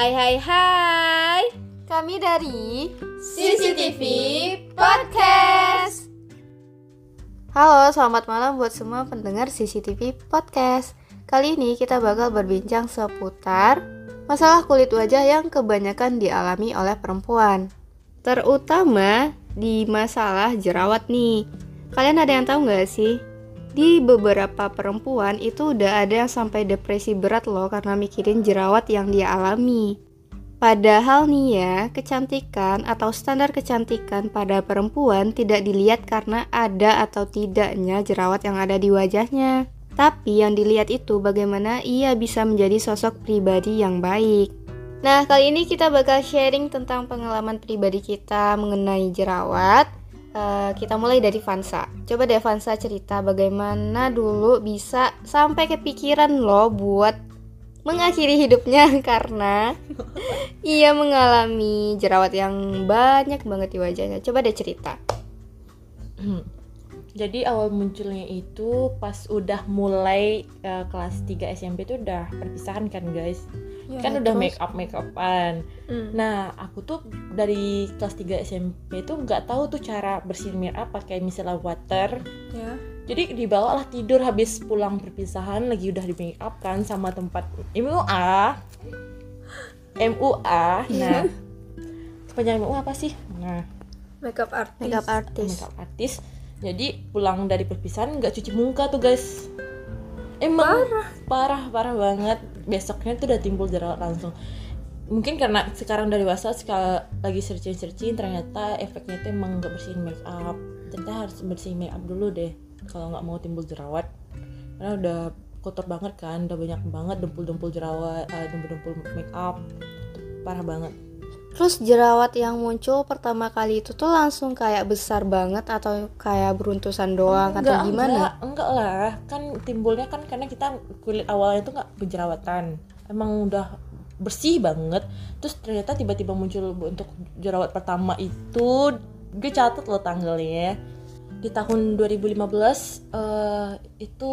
Hai hai hai. Kami dari CCTV Podcast. Halo, selamat malam buat semua pendengar CCTV Podcast. Kali ini kita bakal berbincang seputar masalah kulit wajah yang kebanyakan dialami oleh perempuan. Terutama di masalah jerawat nih. Kalian ada yang tahu nggak sih? Di beberapa perempuan itu udah ada yang sampai depresi berat loh karena mikirin jerawat yang dia alami. Padahal nih ya, kecantikan atau standar kecantikan pada perempuan tidak dilihat karena ada atau tidaknya jerawat yang ada di wajahnya. Tapi yang dilihat itu bagaimana ia bisa menjadi sosok pribadi yang baik. Nah, kali ini kita bakal sharing tentang pengalaman pribadi kita mengenai jerawat Uh, kita mulai dari Vansa. Coba deh Vansa cerita bagaimana dulu bisa sampai kepikiran lo buat mengakhiri hidupnya karena ia mengalami jerawat yang banyak banget di wajahnya. Coba deh cerita. Jadi awal munculnya itu pas udah mulai uh, kelas 3 SMP itu udah perpisahan kan guys? Ya, kan udah make up make upan. Hmm. nah aku tuh dari kelas 3 SMP itu nggak tahu tuh cara bersihin make up pakai misalnya water. Ya. jadi dibawa lah tidur habis pulang perpisahan lagi udah di make up kan sama tempat MUA MUA nah. Kepanjangan MUA apa sih? Nah. Makeup artist. Makeup artist. Makeup artist jadi pulang dari perpisahan nggak cuci muka tuh guys. Emang parah. Parah parah banget. Besoknya tuh udah timbul jerawat langsung. Mungkin karena sekarang dari dewasa sekali lagi searching searching ternyata efeknya itu emang nggak bersihin make up. Ternyata harus bersihin make up dulu deh kalau nggak mau timbul jerawat. Karena udah kotor banget kan udah banyak banget dempul-dempul jerawat uh, dempul-dempul make up. Parah banget Terus jerawat yang muncul pertama kali itu tuh langsung kayak besar banget atau kayak beruntusan doang enggak, atau gimana? Enggak, enggak lah. Kan timbulnya kan karena kita kulit awalnya tuh nggak berjerawatan. Emang udah bersih banget. Terus ternyata tiba-tiba muncul untuk jerawat pertama itu gue catat loh tanggalnya. Di tahun 2015 uh, itu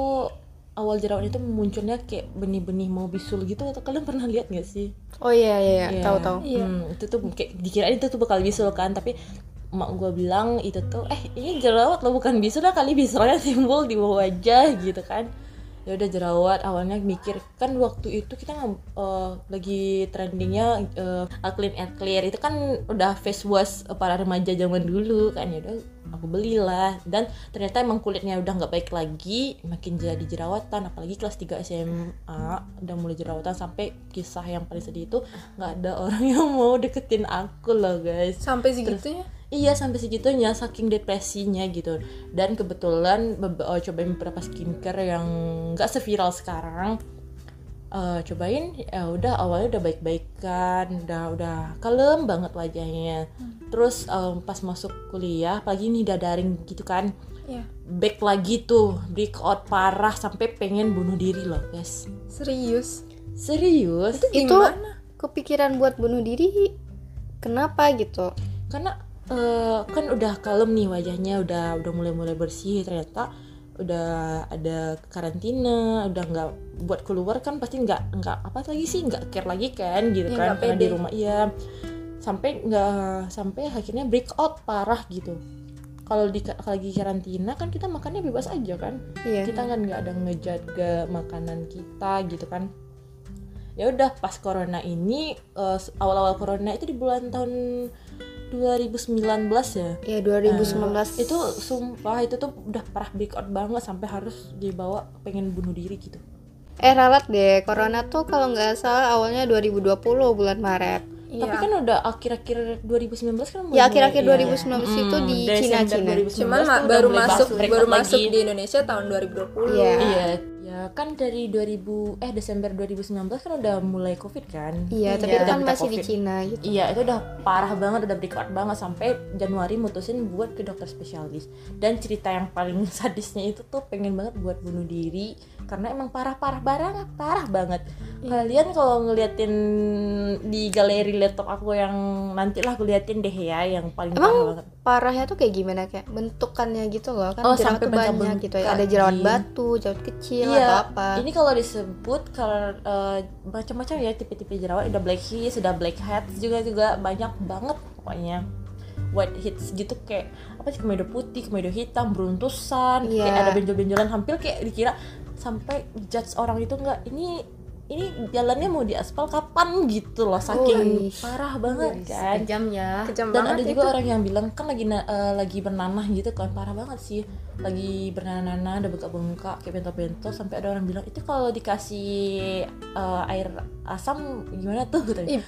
awal jerawat itu munculnya kayak benih-benih mau bisul gitu atau kalian pernah lihat gak sih? Oh iya iya, iya. tahu tahu. Iya. Hmm, itu tuh kayak dikirain itu tuh bakal bisul kan, tapi mak gue bilang itu tuh eh ini jerawat lo bukan bisul lah kali bisulnya timbul di bawah wajah gitu kan ya udah jerawat awalnya mikir kan waktu itu kita uh, lagi trendingnya uh, clean and clear. Itu kan udah face wash para remaja zaman dulu kan. Ya udah aku belilah. Dan ternyata emang kulitnya udah nggak baik lagi makin jadi jerawatan. Apalagi kelas 3 SMA udah mulai jerawatan sampai kisah yang paling sedih itu nggak ada orang yang mau deketin aku loh guys. Sampai segitunya? Terus, iya sampai segitunya saking depresinya gitu. Dan kebetulan oh, cobain beberapa skincare yang nggak seviral sekarang. Uh, cobain ya udah awalnya udah baik-baikan udah udah kalem banget wajahnya. Hmm. terus um, pas masuk kuliah pagi nih dadaring gitu kan yeah. back lagi tuh breakout parah sampai pengen bunuh diri loh guys. Serius? Serius? Itu, itu kepikiran buat bunuh diri? Kenapa gitu? Karena uh, kan udah kalem nih wajahnya udah udah mulai mulai bersih ternyata udah ada karantina udah nggak buat keluar kan pasti nggak nggak apa lagi sih nggak care lagi kan gitu ya, kan karena di rumah iya. Sampai nggak sampai akhirnya breakout parah gitu. Kalau di lagi karantina kan kita makannya bebas aja kan. Iya. kita kan nggak ada ngejaga makanan kita gitu kan. Ya udah pas corona ini uh, awal-awal corona itu di bulan tahun 2019 ya? Iya 2019 uh, Itu sumpah itu tuh udah parah breakout banget Sampai harus dibawa pengen bunuh diri gitu Eh ralat deh, corona tuh kalau nggak salah awalnya 2020 bulan Maret Iya. Tapi kan udah akhir-akhir 2019 kan Ya akhir-akhir iya. 2019 hmm, itu di Cina-Cina. Cuman baru masuk baru masuk di Indonesia tahun 2020. Iya. iya ya kan dari 2000 eh Desember 2019 kan udah mulai covid kan? Iya tapi ya, kan masih COVID. di Cina gitu. Iya itu udah parah banget udah breakout banget sampai Januari mutusin buat ke dokter spesialis. Dan cerita yang paling sadisnya itu tuh pengen banget buat bunuh diri karena emang parah parah barang parah banget. Iya. kalian kalau ngeliatin di galeri laptop aku yang nantilah aku liatin deh ya yang paling emang parah banget parahnya tuh kayak gimana? Kayak bentukannya gitu loh kan Oh, jerawat tuh banyak gitu ya. Ada jerawat batu jerawat kecil Iya, atau apa. Ini kalau disebut kalau eh, macam-macam ya tipe-tipe jerawat, udah blackheads, sudah blackheads juga juga banyak banget pokoknya. Whiteheads gitu kayak apa sih komedo putih, komedo hitam, beruntusan, Iya. kayak ada benjol-benjolan hampir kayak dikira sampai judge orang itu enggak ini ini jalannya mau diaspal kapan gitu loh? Saking parah banget kan. Kejam ya. kejam dan ada juga itu. orang yang bilang kan lagi na- eh, lagi bernanah gitu kan. Parah banget sih. Lagi bernanah ada bengkak-bengkak kayak bentol-bentol sampai ada orang bilang itu kalau dikasih eh, air asam gimana tuh? Ih,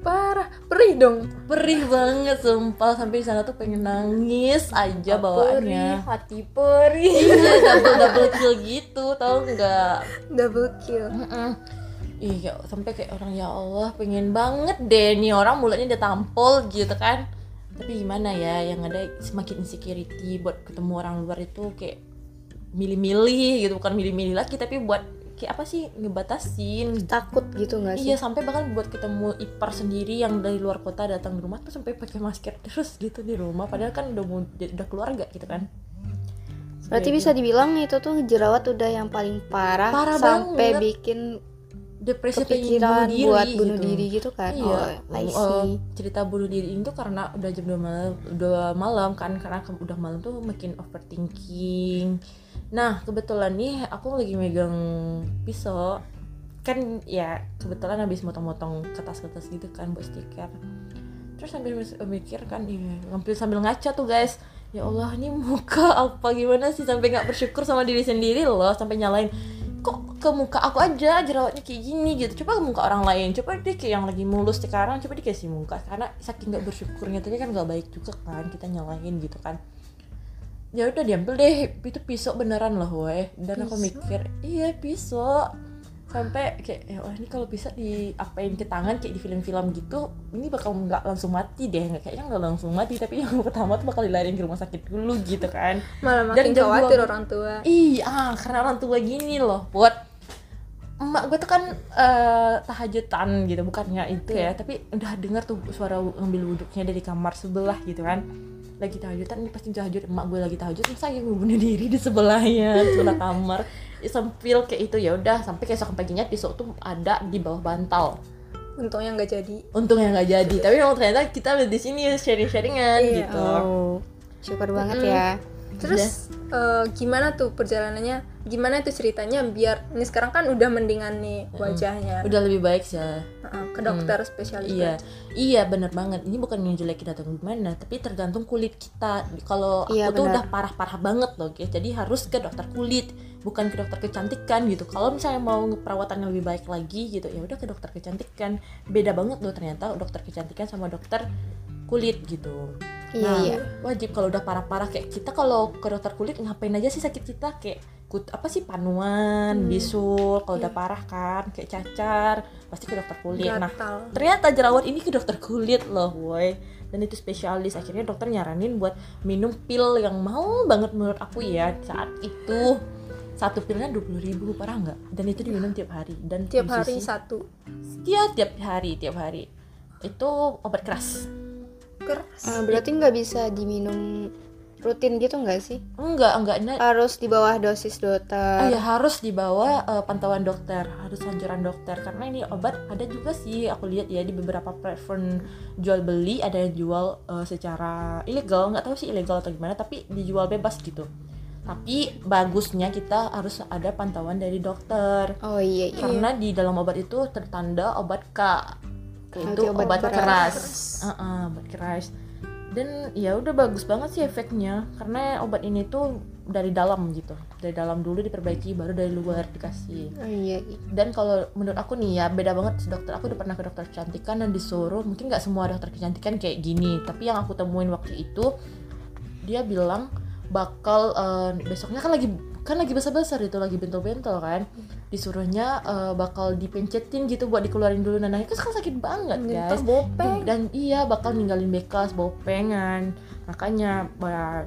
parah. Perih dong. Perih banget sumpah. Sampai di sana tuh pengen nangis aja bawaannya. hati perih. iya double double kill gitu tau nggak? Double kill. Mm-mm. Iya, sampai kayak orang ya Allah pengen banget deh nih orang mulutnya udah tampol gitu kan. Tapi gimana ya, yang ada semakin insecurity buat ketemu orang luar itu kayak milih-milih gitu, bukan milih-milih lagi tapi buat kayak apa sih ngebatasin. takut gitu nggak sih Iya, sampai bahkan buat ketemu ipar sendiri yang dari luar kota datang ke rumah tuh sampai pakai masker terus gitu di rumah padahal kan udah mau udah keluarga gitu kan. berarti bisa dibilang itu tuh jerawat udah yang paling parah, Parah sampai banget. bikin Depresi kepikiran bunuh diri buat bunuh gitu. diri gitu kan Iya, oh, I cerita bunuh diri itu karena udah jam 2 malam, udah malam kan karena udah malam tuh makin overthinking. Nah, kebetulan nih aku lagi megang pisau. Kan ya kebetulan habis motong-motong kertas-kertas gitu kan buat stiker. Terus sambil mikir kan, iya, sambil sambil ngaca tuh guys. Ya Allah, ini muka apa gimana sih sampai nggak bersyukur sama diri sendiri loh, sampai nyalain kok ke muka aku aja jerawatnya kayak gini gitu. Coba ke muka orang lain. Coba deh kayak yang lagi mulus sekarang coba dikasih muka. Karena saking nggak bersyukurnya tadi kan nggak baik juga kan kita nyalain gitu kan. Ya udah diambil deh. Itu pisau beneran loh weh. Dan aku mikir iya pisau sampai kayak ya wah ini kalau bisa diapain ke tangan kayak di film-film gitu ini bakal nggak langsung mati deh. Nggak kayaknya nggak langsung mati tapi yang pertama tuh bakal dilariin ke rumah sakit dulu gitu kan. Malah Dan makin jam khawatir dua- orang tua. Iya, karena orang tua gini loh, buat emak gue tuh kan eh, tahajudan gitu, bukannya itu ya, tapi udah dengar tuh suara ngambil wuduknya dari kamar sebelah gitu kan. Lagi tahajudan, ini pasti tahajud emak gue lagi tahajud, terus saya mau bunuh diri di sebelahnya, sebelah kamar. Ya, Sempil kayak itu ya udah, sampai keesokan paginya pisau tuh ada di bawah bantal. untungnya nggak jadi Untungnya nggak jadi, tapi memang ternyata kita di sini sharing-sharingan Iya. gitu. oh syukur banget ya terus eh, gimana tuh perjalanannya gimana tuh ceritanya biar ini sekarang kan udah mendingan nih wajahnya Udah lebih baik sih. Heeh, ke dokter spesialis Iya, iya bener banget. Ini bukan ngejelekin atau gimana, tapi tergantung kulit kita. Kalau Iya, aku tuh benar. udah parah-parah banget loh, guys. Jadi harus ke dokter kulit, bukan ke dokter kecantikan gitu. Kalau misalnya mau perawatan yang lebih baik lagi gitu, ya udah ke dokter kecantikan. Beda banget loh ternyata dokter kecantikan sama dokter kulit gitu. iya Nah, iya. wajib kalau udah parah-parah kayak kita kalau ke dokter kulit ngapain aja sih sakit kita? Kayak kut apa sih panuan, bisul, kalau udah parah kan kayak cacar, pasti ke dokter kulit. Nah, gatal. ternyata jerawat ini ke dokter kulit loh woi. Dan itu spesialis. Akhirnya dokter nyaranin buat minum pil yang mau banget menurut aku ya saat itu. Satu pilnya dua ribu parah nggak? Dan itu diminum tiap hari. Dan tiap hari satu. Iya, tiap hari tiap hari. Itu obat keras keras. Ah, berarti nggak bisa diminum rutin gitu nggak sih? Enggak enggak. Nah, harus di bawah dosis Ah, dokter. ya harus dibawa eh, pantauan dokter, harus anjuran dokter. Karena ini obat ada juga sih. Aku lihat ya di beberapa platform jual beli ada yang jual eh, secara ilegal, nggak tahu sih ilegal atau gimana tapi dijual bebas gitu. Tapi bagusnya kita harus ada pantauan dari dokter. Oh iya iya. Karena di dalam obat itu tertanda obat K itu Berarti obat obat, keras. keras, Heeh, obat keras. Dan ya udah bagus banget sih efeknya karena obat ini tuh dari dalam gitu. Dari dalam dulu diperbaiki baru dari luar dikasih. Oh iya iya. dan kalau menurut aku nih ya beda banget sih dokter. Aku udah pernah ke dokter kecantikan dan disuruh mungkin nggak semua dokter kecantikan kayak gini tapi yang aku temuin waktu itu dia bilang bakal eh, besoknya kan lagi kan lagi besar-besar itu lagi bentol-bentol kan. Disuruhnya eh, bakal dipencetin gitu buat dikeluarin dulu. Nanahnya kan sekarang sakit banget guys. bopeng. Dan iya bakal ninggalin bekas bopengan. Makanya bah,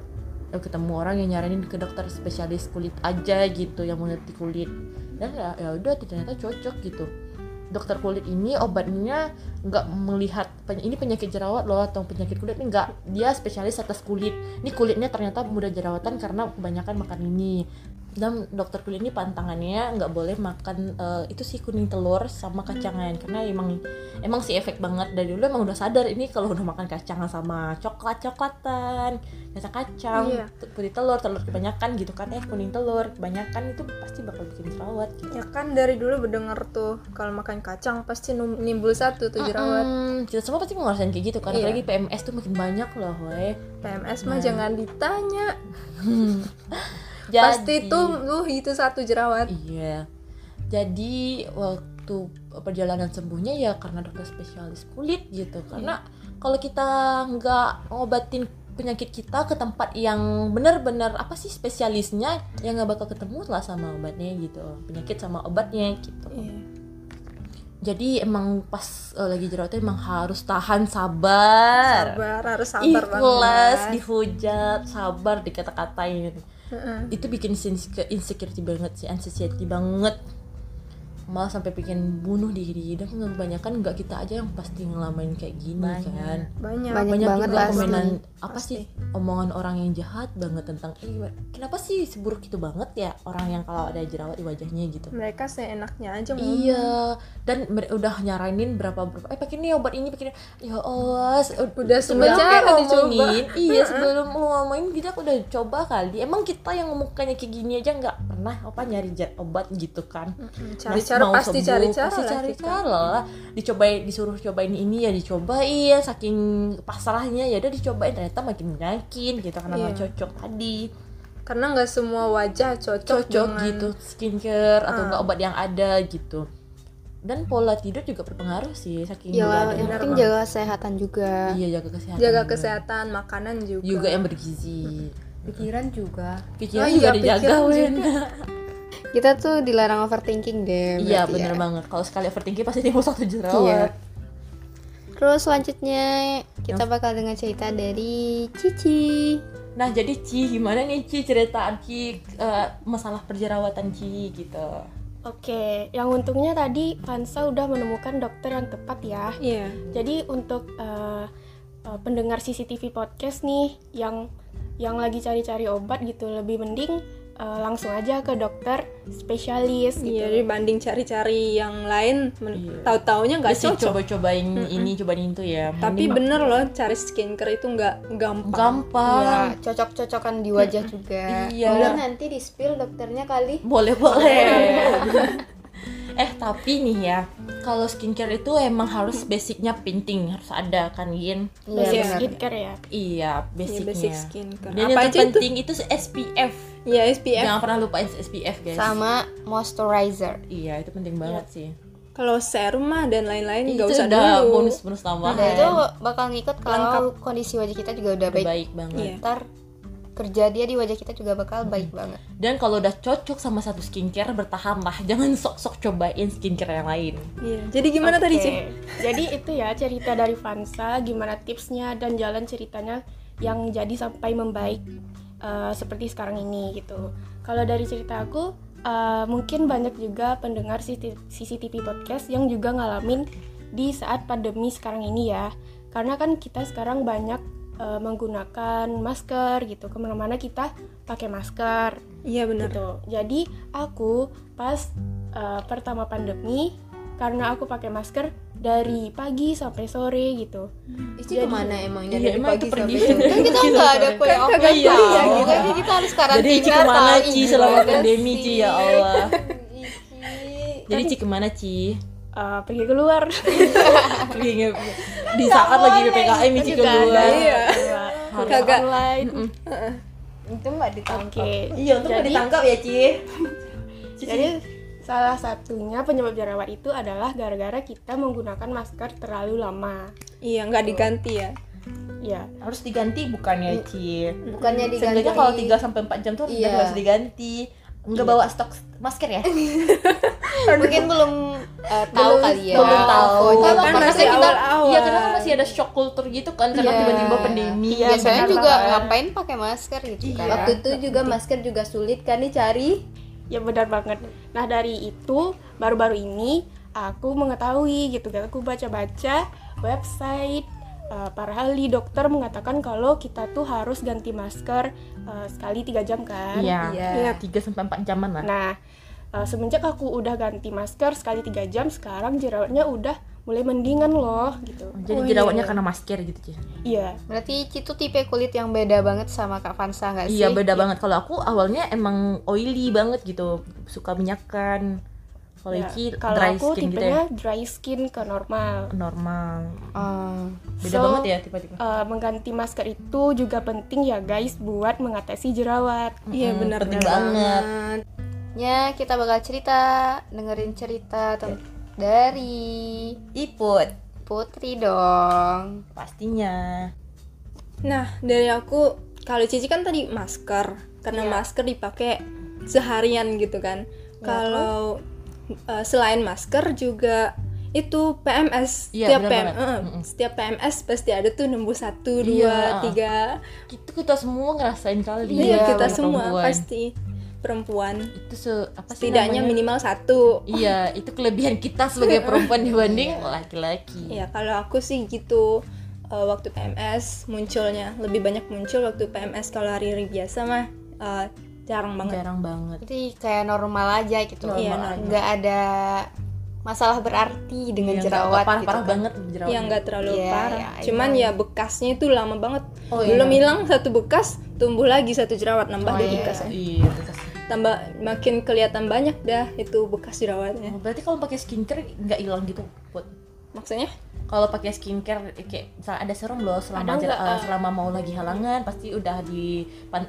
eh, ketemu orang yang nyaranin ke dokter spesialis kulit aja gitu yang mengerti kulit. Dan ya ya udah ternyata cocok gitu dokter kulit ini obatnya nggak melihat ini penyakit jerawat loh atau penyakit kulit ini nggak dia spesialis atas kulit. Ini kulitnya ternyata mudah jerawatan karena kebanyakan makan ini dan dokter kulit ini pantangannya nggak boleh makan eh, itu sih kuning telur sama kacangan karena emang emang sih efek banget dari dulu emang udah sadar ini kalau udah makan kacangan sama coklat coklatan kacang kacang Iya. kuning telur telur kebanyakan gitu kan eh kuning telur kebanyakan itu pasti bakal bikin jerawat gitu Ya kan dari dulu berdengar tuh kalau makan kacang pasti nimbul satu tuh jerawat. Hmm, kita semua pasti ngerasain kayak gitu kan Iya. apalagi PMS tuh makin banyak loh weh PMS Nah. mah jangan ditanya. Jadi- Pasti tuh lu itu satu jerawat. iya. Jadi waktu perjalanan sembuhnya ya karena dokter spesialis kulit gitu. Karena kalau kita nggak ngobatin penyakit kita ke tempat yang benar-benar apa sih spesialisnya ya nggak bakal ketemu lah sama obatnya gitu. Penyakit sama obatnya gitu. Iya. jadi emang pas eh, lagi jerawat tuh emang harus tahan sabar. Sabar, harus sabar ikhlas banget. dihujat sabar dikata-katain Itu bikin insecurity banget sih anxiety banget malah sampai bikin bunuh diri dan kebanyakan nggak kita aja yang pasti ngalamin kayak gini kan Banyak. Banyak banget juga lah komenan apa Pasti. sih omongan orang yang jahat banget tentang eh kenapa sih seburuk itu banget ya orang yang kalau ada jerawat di wajahnya gitu Mereka seenaknya aja ngomong. Iya, dan udah nyaranin berapa berapa. Eh pakai ini obat ini pakai. Ya Allah, se- Udah semua sebelum dicoba. ngomongin, iya sebelum lu ngomongin kita udah coba kali. Emang kita yang ngomongnya kayak gini aja nggak pernah apa nyari obat gitu kan? Cari cara mau pasti sembuh, cari cara pasti lah cari kita. cara lah. Dicobain, disuruh cobain ini ya dicobain. Saking pasrahnya ya udah dicobain ternyata makin yakin gitu karena nggak Iya. cocok tadi Karena nggak semua wajah cocok, cocok dengan- gitu skincare atau Ah. enggak obat yang ada gitu dan pola tidur juga berpengaruh sih saking ya yang penting jaga kesehatan juga iya jaga kesehatan Jaga juga. kesehatan, makanan juga. juga yang bergizi pikiran juga pikiran Oh juga iya, dijaga Wen kita tuh dilarang overthinking deh iya bener ya. banget kalau sekali overthinking pasti timbul satu Iya. jerawat Terus selanjutnya kita bakal dengar cerita dari Cici. nah jadi Ci gimana nih Ci cerita Ci eh, masalah perjerawatan Ci gitu Oke, yang untungnya tadi Vansa udah menemukan dokter yang tepat ya. Iya. Jadi untuk eh, eh, pendengar CCTV podcast nih yang yang lagi cari-cari obat gitu lebih mending eh, langsung aja ke dokter spesialis gitu. Iya, dibanding cari-cari yang lain, men- Iya. tahu-taunya nggak Dia sih cocok. coba-cobain ini cobain itu ya Tapi Mending bener loh, cari skincare itu nggak gampang. gampang Ya, cocok-cocokan di wajah juga. Iya. Belum nanti di spill dokternya kali. boleh boleh eh tapi nih ya kalau skincare itu emang harus basicnya penting harus ada kan Yin Iya, Basic benar. skincare ya. iya Iya, basicnya basic skincare. dan Apa yang aja itu? terpenting itu SPF Iya, SPF. jangan pernah lupain SPF guys Sama moisturizer. iya itu penting banget sih Kalau serum mah dan lain-lain itu nggak usah udah dulu. bonus bonus tambahan Nah, itu bakal ngikut kalau kondisi wajah kita juga udah baik. baik banget Iya. Ntar kerja dia di wajah kita juga bakal baik banget. dan kalau udah cocok sama satu skincare bertahan lah jangan sok-sok cobain skincare yang lain Iya. Jadi gimana tadi, Oke, Ci? Jadi itu ya cerita dari Vansa, gimana tipsnya dan jalan ceritanya yang jadi sampai membaik eh, seperti sekarang ini gitu. Kalau dari cerita aku, eh, mungkin banyak juga pendengar CCTV podcast yang juga ngalamin di saat pandemi sekarang ini ya. Karena kan kita sekarang banyak eh, menggunakan masker gitu, ke mana-mana kita pakai masker Iya benar. gitu. Jadi aku pas uh, pertama pandemi karena aku pakai masker dari pagi sampai sore gitu. Itu Jadi- ke mana emangnya Iya, dari emang pagi itu pergi. sampai sore? Kan kita nggak ada kuliah Kan kagak ya, kuliah, gitu. Jadi kita harus karantina. jadi Ci ke mana tahu Ci selama gimana pandemi? Ci ya Allah Ci. jadi Ci ke mana Ci Uh, pergi keluar. Pergi nge- di saat lagi PPKM ada, keluar Iya. keluar. Harus Kagak. online. Itu nggak ditangkap. Oke. Iya, untuk Jadi- ditangkap ya, Ci. Jadi salah satunya penyebab jerawat itu adalah gara-gara kita menggunakan masker terlalu lama. Iya, nggak diganti ya. Ya, harus diganti bukan ya, Ci? Bukannya diganti. Seenggaknya kalau 3 sampai 4 jam tuh Iya. harus diganti. Enggak bawa stok masker ya? mungkin belum eh, tahu kali ya. belum tahu. infonya. Kan masih kita awal-awal. Iya, karena kan masih ada shock culture gitu kan karena Iya. tiba-tiba pandemi. Iya, biasanya juga banget. ngapain pakai masker gitu kan. Iya. Waktu itu juga masker juga sulit kan dicari. Ya benar banget. Nah dari itu baru-baru ini aku mengetahui gitu kan aku baca-baca website uh, para ahli dokter mengatakan kalau kita tuh harus ganti masker uh, sekali tiga jam kan Iya. Iya. Tiga sampai empat jaman lah. nah uh, semenjak aku udah ganti masker sekali tiga jam sekarang jerawatnya udah mulai mendingan loh gitu Jadi Oh, jerawatnya iya. karena masker gitu Ci. iya Berarti itu tipe kulit yang beda banget sama Kak Vansa nggak sih? Iya beda banget. Kalau aku awalnya emang oily banget gitu, suka minyakan. Kalau Ya, kalau dry aku skin gitu tipenya ya. dry skin ke normal Normal. Oh. Beda So, banget ya tipe-tipe. uh, mengganti masker itu juga penting ya guys buat mengatasi jerawat Iya Mm-mm, benar penting benar banget. Ya, kita bakal cerita, dengerin cerita tem- dari Iput Putri dong. pastinya. Nah, dari aku kalau Cici kan tadi masker karena Iya. masker dipakai seharian gitu kan. Kalau uh, selain masker juga itu PMS Iya, setiap PM, banget. eh, setiap PMS pasti ada tuh nembus satu Iya, dua uh. tiga Itu kita semua ngerasain kali. iya Iya, kita semua perempuan. pasti perempuan Itu se apa sih setidaknya namanya? minimal satu Iya, itu kelebihan kita sebagai perempuan dibanding laki-laki. ya kalau aku sih gitu uh, waktu PMS munculnya lebih banyak muncul waktu PMS kalau hari-hari biasa mah uh, jarang banget Jarang banget. Jadi kayak normal aja gitu. Normal Iya, aja. Nggak ada masalah berarti dengan Iya, nggak jerawat parah, gitu parah kan. banget jerawat. yang nggak terlalu Iya, parah iya, cuman iya. ya bekasnya itu lama banget Oh, iya. belum hilang satu bekas tumbuh lagi satu jerawat nambah Oh, deh iya. bekasnya Iya, bekas. Tambah makin kelihatan banyak dah itu bekas jerawatnya Oh, berarti kalau pakai skincare nggak hilang gitu, Put? maksudnya Kalau pakai skincare eh, kayak misalnya ada serum loh selama Ada ah? selama mau lagi halangan pasti udah di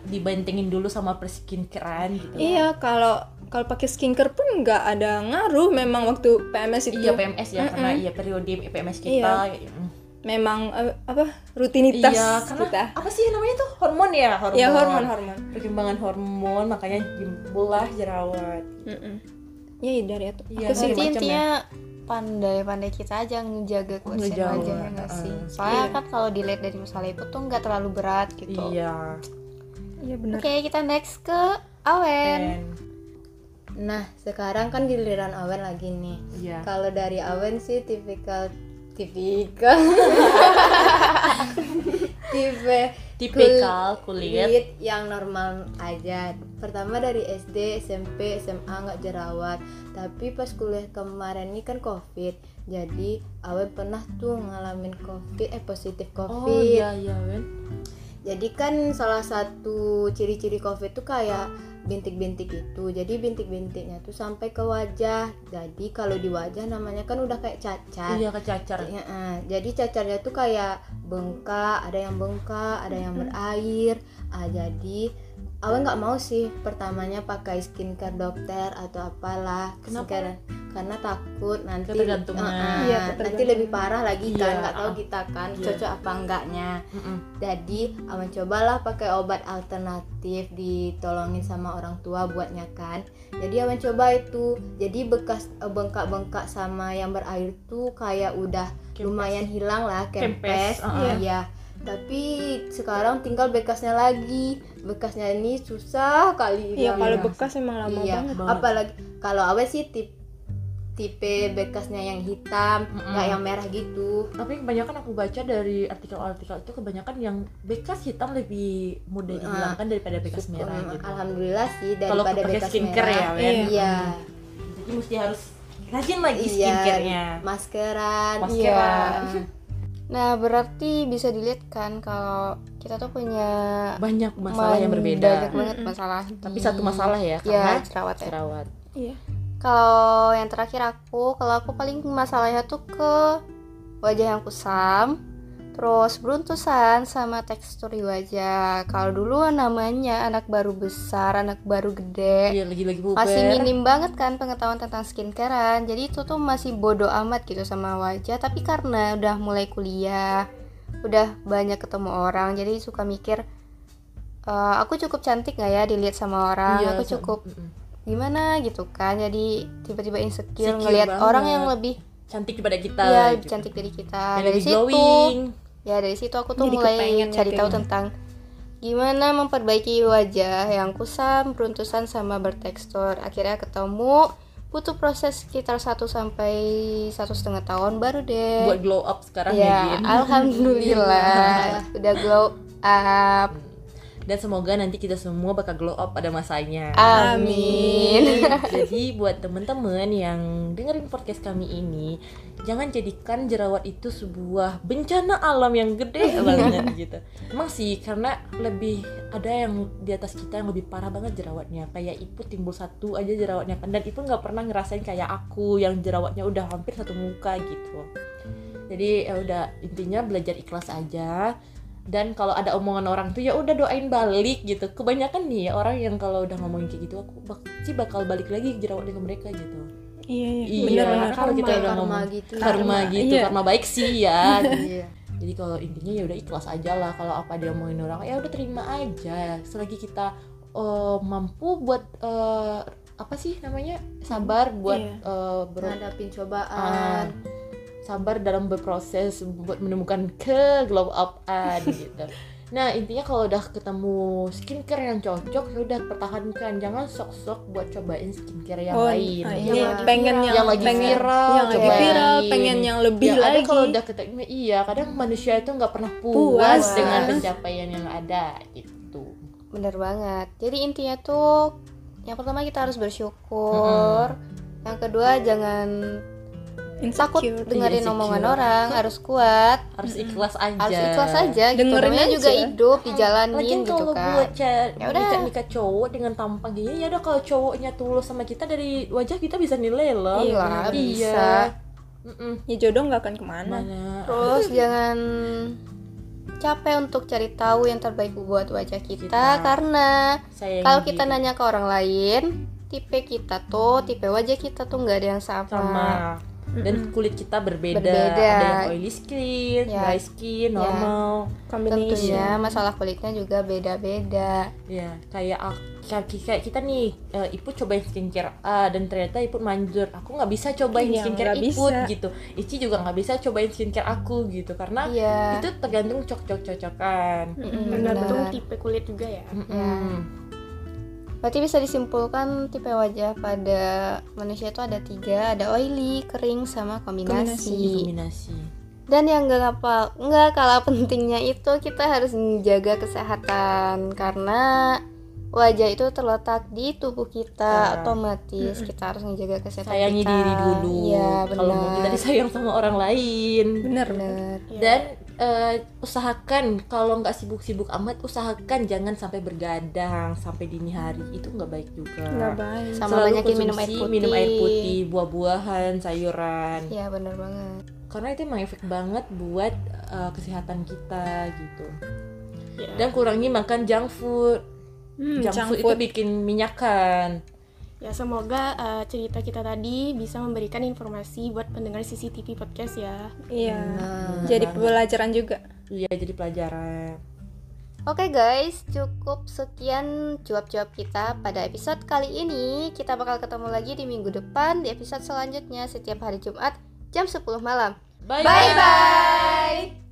dibentengin dulu sama perskincarean gitu. iya kalau kalau pakai skincare pun nggak ada ngaruh memang waktu PMS itu Iya PMS ya karena Mm-mm. iya periode PMS kita. Mm. Memang eh, apa rutinitas Iya, karena kita apa sih namanya tuh hormon ya hormon. ya hormon hormon Perkembangan hormon makanya timbullah jerawat. Mm-mm. ya dari itu Iya, aku sih macam intinya pandai-pandai kita aja ngejaga kebersihan Ngejaga, wajahnya nggak sih? uh, Soalnya iya. kan kalau dilihat dari masalah itu tuh nggak terlalu berat gitu. Iya. iya benar Oke, kita next ke Awen. Dan Nah, sekarang kan giliran Awen lagi nih. iya. Kalau dari Awen sih tipikal tipikal tipe Tipikal kulit. kulit yang normal aja. Pertama dari SD, SMP, SMA nggak jerawat. Tapi pas kuliah kemarin ini kan COVID. Jadi Awen pernah tuh ngalamin COVID, eh positif Oh COVID. iya iya Wen. Jadi kan salah satu ciri-ciri COVID tuh kayak bintik-bintik itu. Jadi bintik-bintiknya tuh sampai ke wajah. Jadi kalau di wajah namanya kan udah kayak cacar. Iya kecacar. Ya, eh, jadi cacarnya tuh kayak bengkak, ada yang bengkak, ada yang berair. Ah, jadi Awan nggak mau sih pertamanya pakai skincare dokter atau apalah Kenapa? skincare karena takut nanti Ketergantungan. Eh, eh, Iya, nanti lebih parah lagi kan Iya, nggak tahu ah. kita kan Iya. cocok apa enggaknya Mm-mm. jadi Awan cobalah pakai obat alternatif ditolongin sama orang tua buatnya kan jadi Awan coba itu jadi bekas eh, bengkak-bengkak sama yang berair tuh kayak udah Kempes. lumayan hilang lah Kempes, kempes uh-uh. iya tapi sekarang tinggal bekasnya lagi bekasnya ini susah kali iya kalau bekas emang lama iya banget apalagi kalau Awan sih tip tipe bekasnya yang hitam nggak yang merah gitu Tapi kebanyakan aku baca dari artikel-artikel itu kebanyakan yang bekas hitam lebih mudah dihilangkan daripada bekas Syukur, merah gitu. Alhamdulillah sih Kalau daripada bekas skincare merah. ya, Wen. Iya. Iya. Jadi mesti harus rajin lagi Iya. skincare-nya. Maskeran. Maskeran. Iya. Nah, berarti bisa dilihat kan kalau kita tuh punya Banyak masalah yang berbeda. Banyak banget masalah. Tapi di- satu masalah ya, ya karena jerawat ya. jerawat. iya Kalau yang terakhir aku, kalau aku paling masalahnya tuh ke wajah yang kusam, terus beruntusan sama tekstur di wajah. Kalau dulu namanya anak baru besar, anak baru gede, Iya lagi-lagi puber. masih minim banget kan pengetahuan tentang skincarean. Jadi itu tuh masih bodoh amat gitu sama wajah. Tapi karena udah mulai kuliah, udah banyak ketemu orang, jadi suka mikir. "Eh, aku cukup cantik nggak ya dilihat sama orang? Iya, aku sama- cukup. Gimana gitu kan jadi tiba-tiba insecure Insecure ngelihat banget. orang yang lebih cantik daripada kita. ya gitu. lebih cantik dari kita Dan dari situ glowing. ya dari situ aku tuh Jadi mulai cari gitu tahu ya. tentang gimana memperbaiki wajah yang kusam beruntusan sama bertekstur akhirnya ketemu butuh proses sekitar 1 sampai satu setengah tahun baru deh buat glow up sekarang ya ya Gin. alhamdulillah udah glow up dan semoga nanti kita semua bakal glow up pada masanya amin Jadi buat temen-temen yang dengerin podcast kami ini, jangan jadikan jerawat itu sebuah bencana alam yang gede banget gitu. Emang sih karena lebih ada yang di atas kita yang lebih parah banget jerawatnya. Kayak Ipu timbul satu aja jerawatnya kan dan Ipu nggak pernah ngerasain kayak aku yang jerawatnya udah hampir satu muka gitu. Jadi ya udah intinya belajar ikhlas aja dan kalau ada omongan orang tuh ya udah doain balik gitu. Kebanyakan nih ya orang yang kalau udah ngomongin kayak gitu aku bak sih bakal balik lagi jerawatnya ke mereka gitu. Iya iya. Iya bener karena bener kalau kita udah karma ngomong gitu. karma, Karma, gitu iya. karma baik sih ya iya. Jadi kalau intinya ya udah ikhlas aja lah kalau apa dia omongin orang ya udah terima aja. Selagi kita eh, mampu buat eh, apa sih namanya sabar buat Iya. eh, ber- ngadapin Ah, cobaan sabar dalam berproses buat menemukan ke glow upan gitu. Nah intinya kalau udah ketemu skincare yang cocok ya udah pertahankan jangan sok-sok buat cobain skincare yang oh lain. ah, ini Yang lagi pengen viral. yang, Yang lagi pengen viral, yang lagi viral pengen yang lebih Yang ada lagi kalau udah ketemu iya kadang manusia itu nggak pernah puas, Puas. dengan pencapaian yang ada gitu. bener banget jadi intinya tuh yang pertama kita harus bersyukur yang kedua jangan takut insecure dengerin insecure. omongan orang harus kuat Harus ikhlas aja. harus ikhlas aja gitu Dengerin namanya aja. juga hidup Lagian dijalanin gitu kalau kan buat Ya udah. nikah nikah cowok dengan tampang gini ya udah kalau cowoknya tulus sama kita dari wajah kita bisa nilai loh. Iya lah, Iya. bisa. Mm-mm. ya jodoh nggak akan ke mana Mana? terus jangan capek untuk cari tahu yang terbaik buat wajah kita, Kita. karena kalau kita diri. nanya ke orang lain tipe kita tuh tipe wajah kita tuh nggak ada yang sama, sama dan kulit kita berbeda. Berbeda. ada yang oily skin, Ya. dry skin, Ya. normal. combination tentunya masalah kulitnya juga beda-beda Ya, kayak ak- kayak kayak kita nih, eh, Ipu cobain skincare A dan ternyata Ipu manjur. Aku nggak bisa cobain Iya, skincare bisa. gitu. Ici juga nggak bisa cobain skincare aku gitu karena iya itu tergantung cocok-cocokan. Mm-mm, Tergantung benar. tipe kulit juga ya. Mm-mm. Berarti bisa disimpulkan tipe wajah pada manusia itu ada tiga, ada oily, kering, sama kombinasi. Kombinasi. Dan yang nggak apa nggak kalah pentingnya itu kita harus menjaga kesehatan karena wajah itu terletak di tubuh kita, Ah. otomatis kita harus menjaga kesehatan Sayangi kita. diri dulu. Iya Kalau mau kita benar. disayang sama orang lain. Benar. Iya. Dan eh, usahakan kalau nggak sibuk-sibuk amat, usahakan jangan sampai bergadang sampai dini hari. Itu nggak baik juga. nggak baik Sama Selalu banyakin minum air putih. minum air putih, buah-buahan, sayuran. Iya benar banget. Karena itu emang efek banget buat eh, kesehatan kita gitu. Iya. Dan kurangi makan junk food. Hmm, junk, junk food, itu food. bikin minyakan. Ya semoga uh, cerita kita tadi bisa memberikan informasi buat pendengar CCTV podcast ya. iya Nah, jadi banget. pelajaran juga Iya, jadi pelajaran. Oke guys, cukup sekian cuap-cuap kita pada episode kali ini. Kita bakal ketemu lagi di minggu depan di episode selanjutnya setiap hari Jumat jam 10 malam. Bye Bye bye.